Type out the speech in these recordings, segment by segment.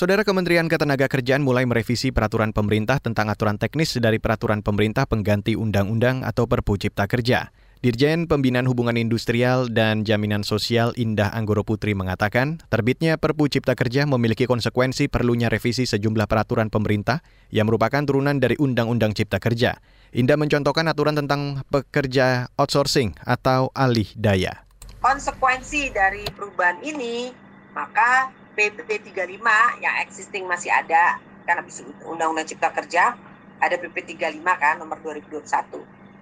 Saudara Kementerian Ketenagakerjaan mulai merevisi peraturan pemerintah tentang aturan teknis dari peraturan pemerintah pengganti undang-undang atau Perpu Cipta Kerja. Dirjen Pembinaan Hubungan Industrial dan Jaminan Sosial Indah Anggoro Putri mengatakan, terbitnya Perpu Cipta Kerja memiliki konsekuensi perlunya revisi sejumlah peraturan pemerintah yang merupakan turunan dari Undang-Undang Cipta Kerja. Indah mencontohkan aturan tentang pekerja outsourcing atau alih daya. Konsekuensi dari perubahan ini, maka PP 35 yang existing masih ada karena Undang-Undang Cipta Kerja ada PP 35 kan nomor 2021.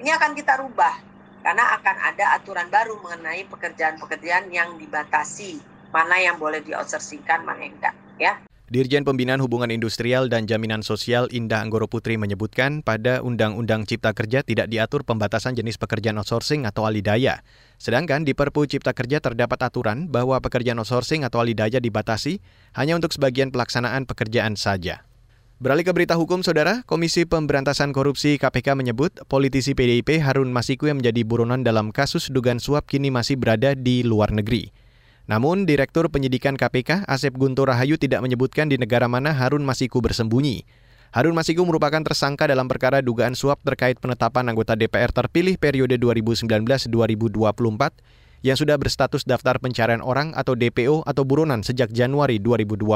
Ini akan kita rubah karena akan ada aturan baru mengenai pekerjaan-pekerjaan yang dibatasi, mana yang boleh di outsourcingkan, mana yang enggak, ya. Dirjen Pembinaan Hubungan Industrial dan Jaminan Sosial Indah Anggoro Putri menyebutkan pada Undang-Undang Cipta Kerja tidak diatur pembatasan jenis pekerjaan outsourcing atau alidaya. Sedangkan di Perpu Cipta Kerja terdapat aturan bahwa pekerjaan outsourcing atau alidaya dibatasi hanya untuk sebagian pelaksanaan pekerjaan saja. Beralih ke berita hukum, Saudara, Komisi Pemberantasan Korupsi KPK menyebut politisi PDIP Harun Masiku yang menjadi buronan dalam kasus dugaan suap kini masih berada di luar negeri. Namun, Direktur Penyidikan KPK, Asep Guntur Rahayu tidak menyebutkan di negara mana Harun Masiku bersembunyi. Harun Masiku merupakan tersangka dalam perkara dugaan suap terkait penetapan anggota DPR terpilih periode 2019-2024 yang sudah berstatus daftar pencarian orang atau DPO atau buronan sejak Januari 2020.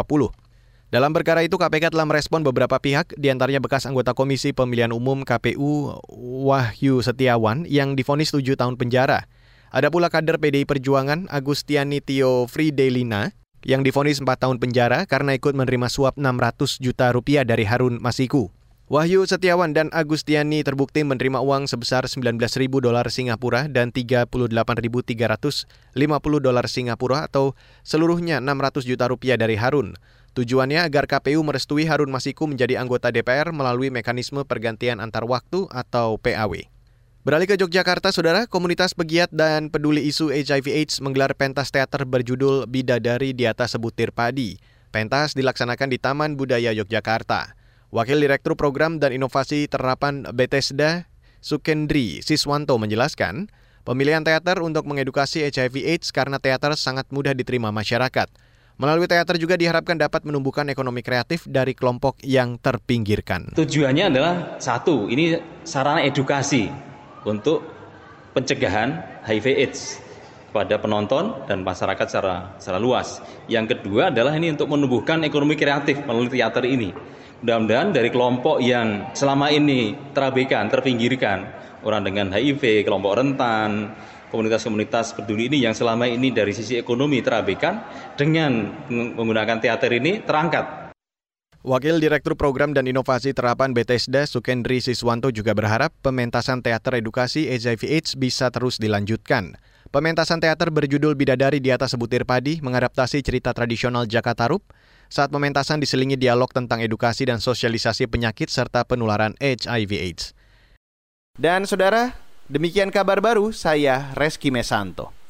Dalam perkara itu, KPK telah merespon beberapa pihak, di antaranya bekas anggota Komisi Pemilihan Umum KPU Wahyu Setiawan yang difonis 7 tahun penjara. Ada pula kader PDI Perjuangan Agustiani Tio Fridelina yang difonis 4 tahun penjara karena ikut menerima suap 600 juta rupiah dari Harun Masiku. Wahyu Setiawan dan Agustiani terbukti menerima uang sebesar 19.000 dolar Singapura dan 38.350 dolar Singapura atau seluruhnya 600 juta rupiah dari Harun. Tujuannya agar KPU merestui Harun Masiku menjadi anggota DPR melalui mekanisme pergantian antar waktu atau PAW. Beralih ke Yogyakarta, Saudara, komunitas pegiat dan peduli isu HIV/AIDS menggelar pentas teater berjudul Bidadari di atas sebutir padi. Pentas dilaksanakan di Taman Budaya Yogyakarta. Wakil Direktur Program dan Inovasi Terapan Bethesda, Sukendri Siswanto menjelaskan, pemilihan teater untuk mengedukasi HIV/AIDS karena teater sangat mudah diterima masyarakat. Melalui teater juga diharapkan dapat menumbuhkan ekonomi kreatif dari kelompok yang terpinggirkan. Tujuannya adalah satu, ini sarana edukasi untuk pencegahan HIV/AIDS pada penonton dan masyarakat secara secara luas. Yang kedua adalah ini untuk menumbuhkan ekonomi kreatif melalui teater ini. Mudah-mudahan dari kelompok yang selama ini terabaikan, terpinggirkan, orang dengan HIV, kelompok rentan, komunitas-komunitas peduli ini yang selama ini dari sisi ekonomi terabaikan, dengan menggunakan teater ini terangkat Wakil Direktur Program dan Inovasi Terapan Bethesda Sukendri Siswanto juga berharap pementasan teater edukasi HIV/AIDS bisa terus dilanjutkan. Pementasan teater berjudul Bidadari di atas sebutir padi mengadaptasi cerita tradisional Jakatarup. Saat pementasan diselingi dialog tentang edukasi dan sosialisasi penyakit serta penularan HIV/AIDS. Dan saudara, demikian kabar baru saya Reski Mesanto.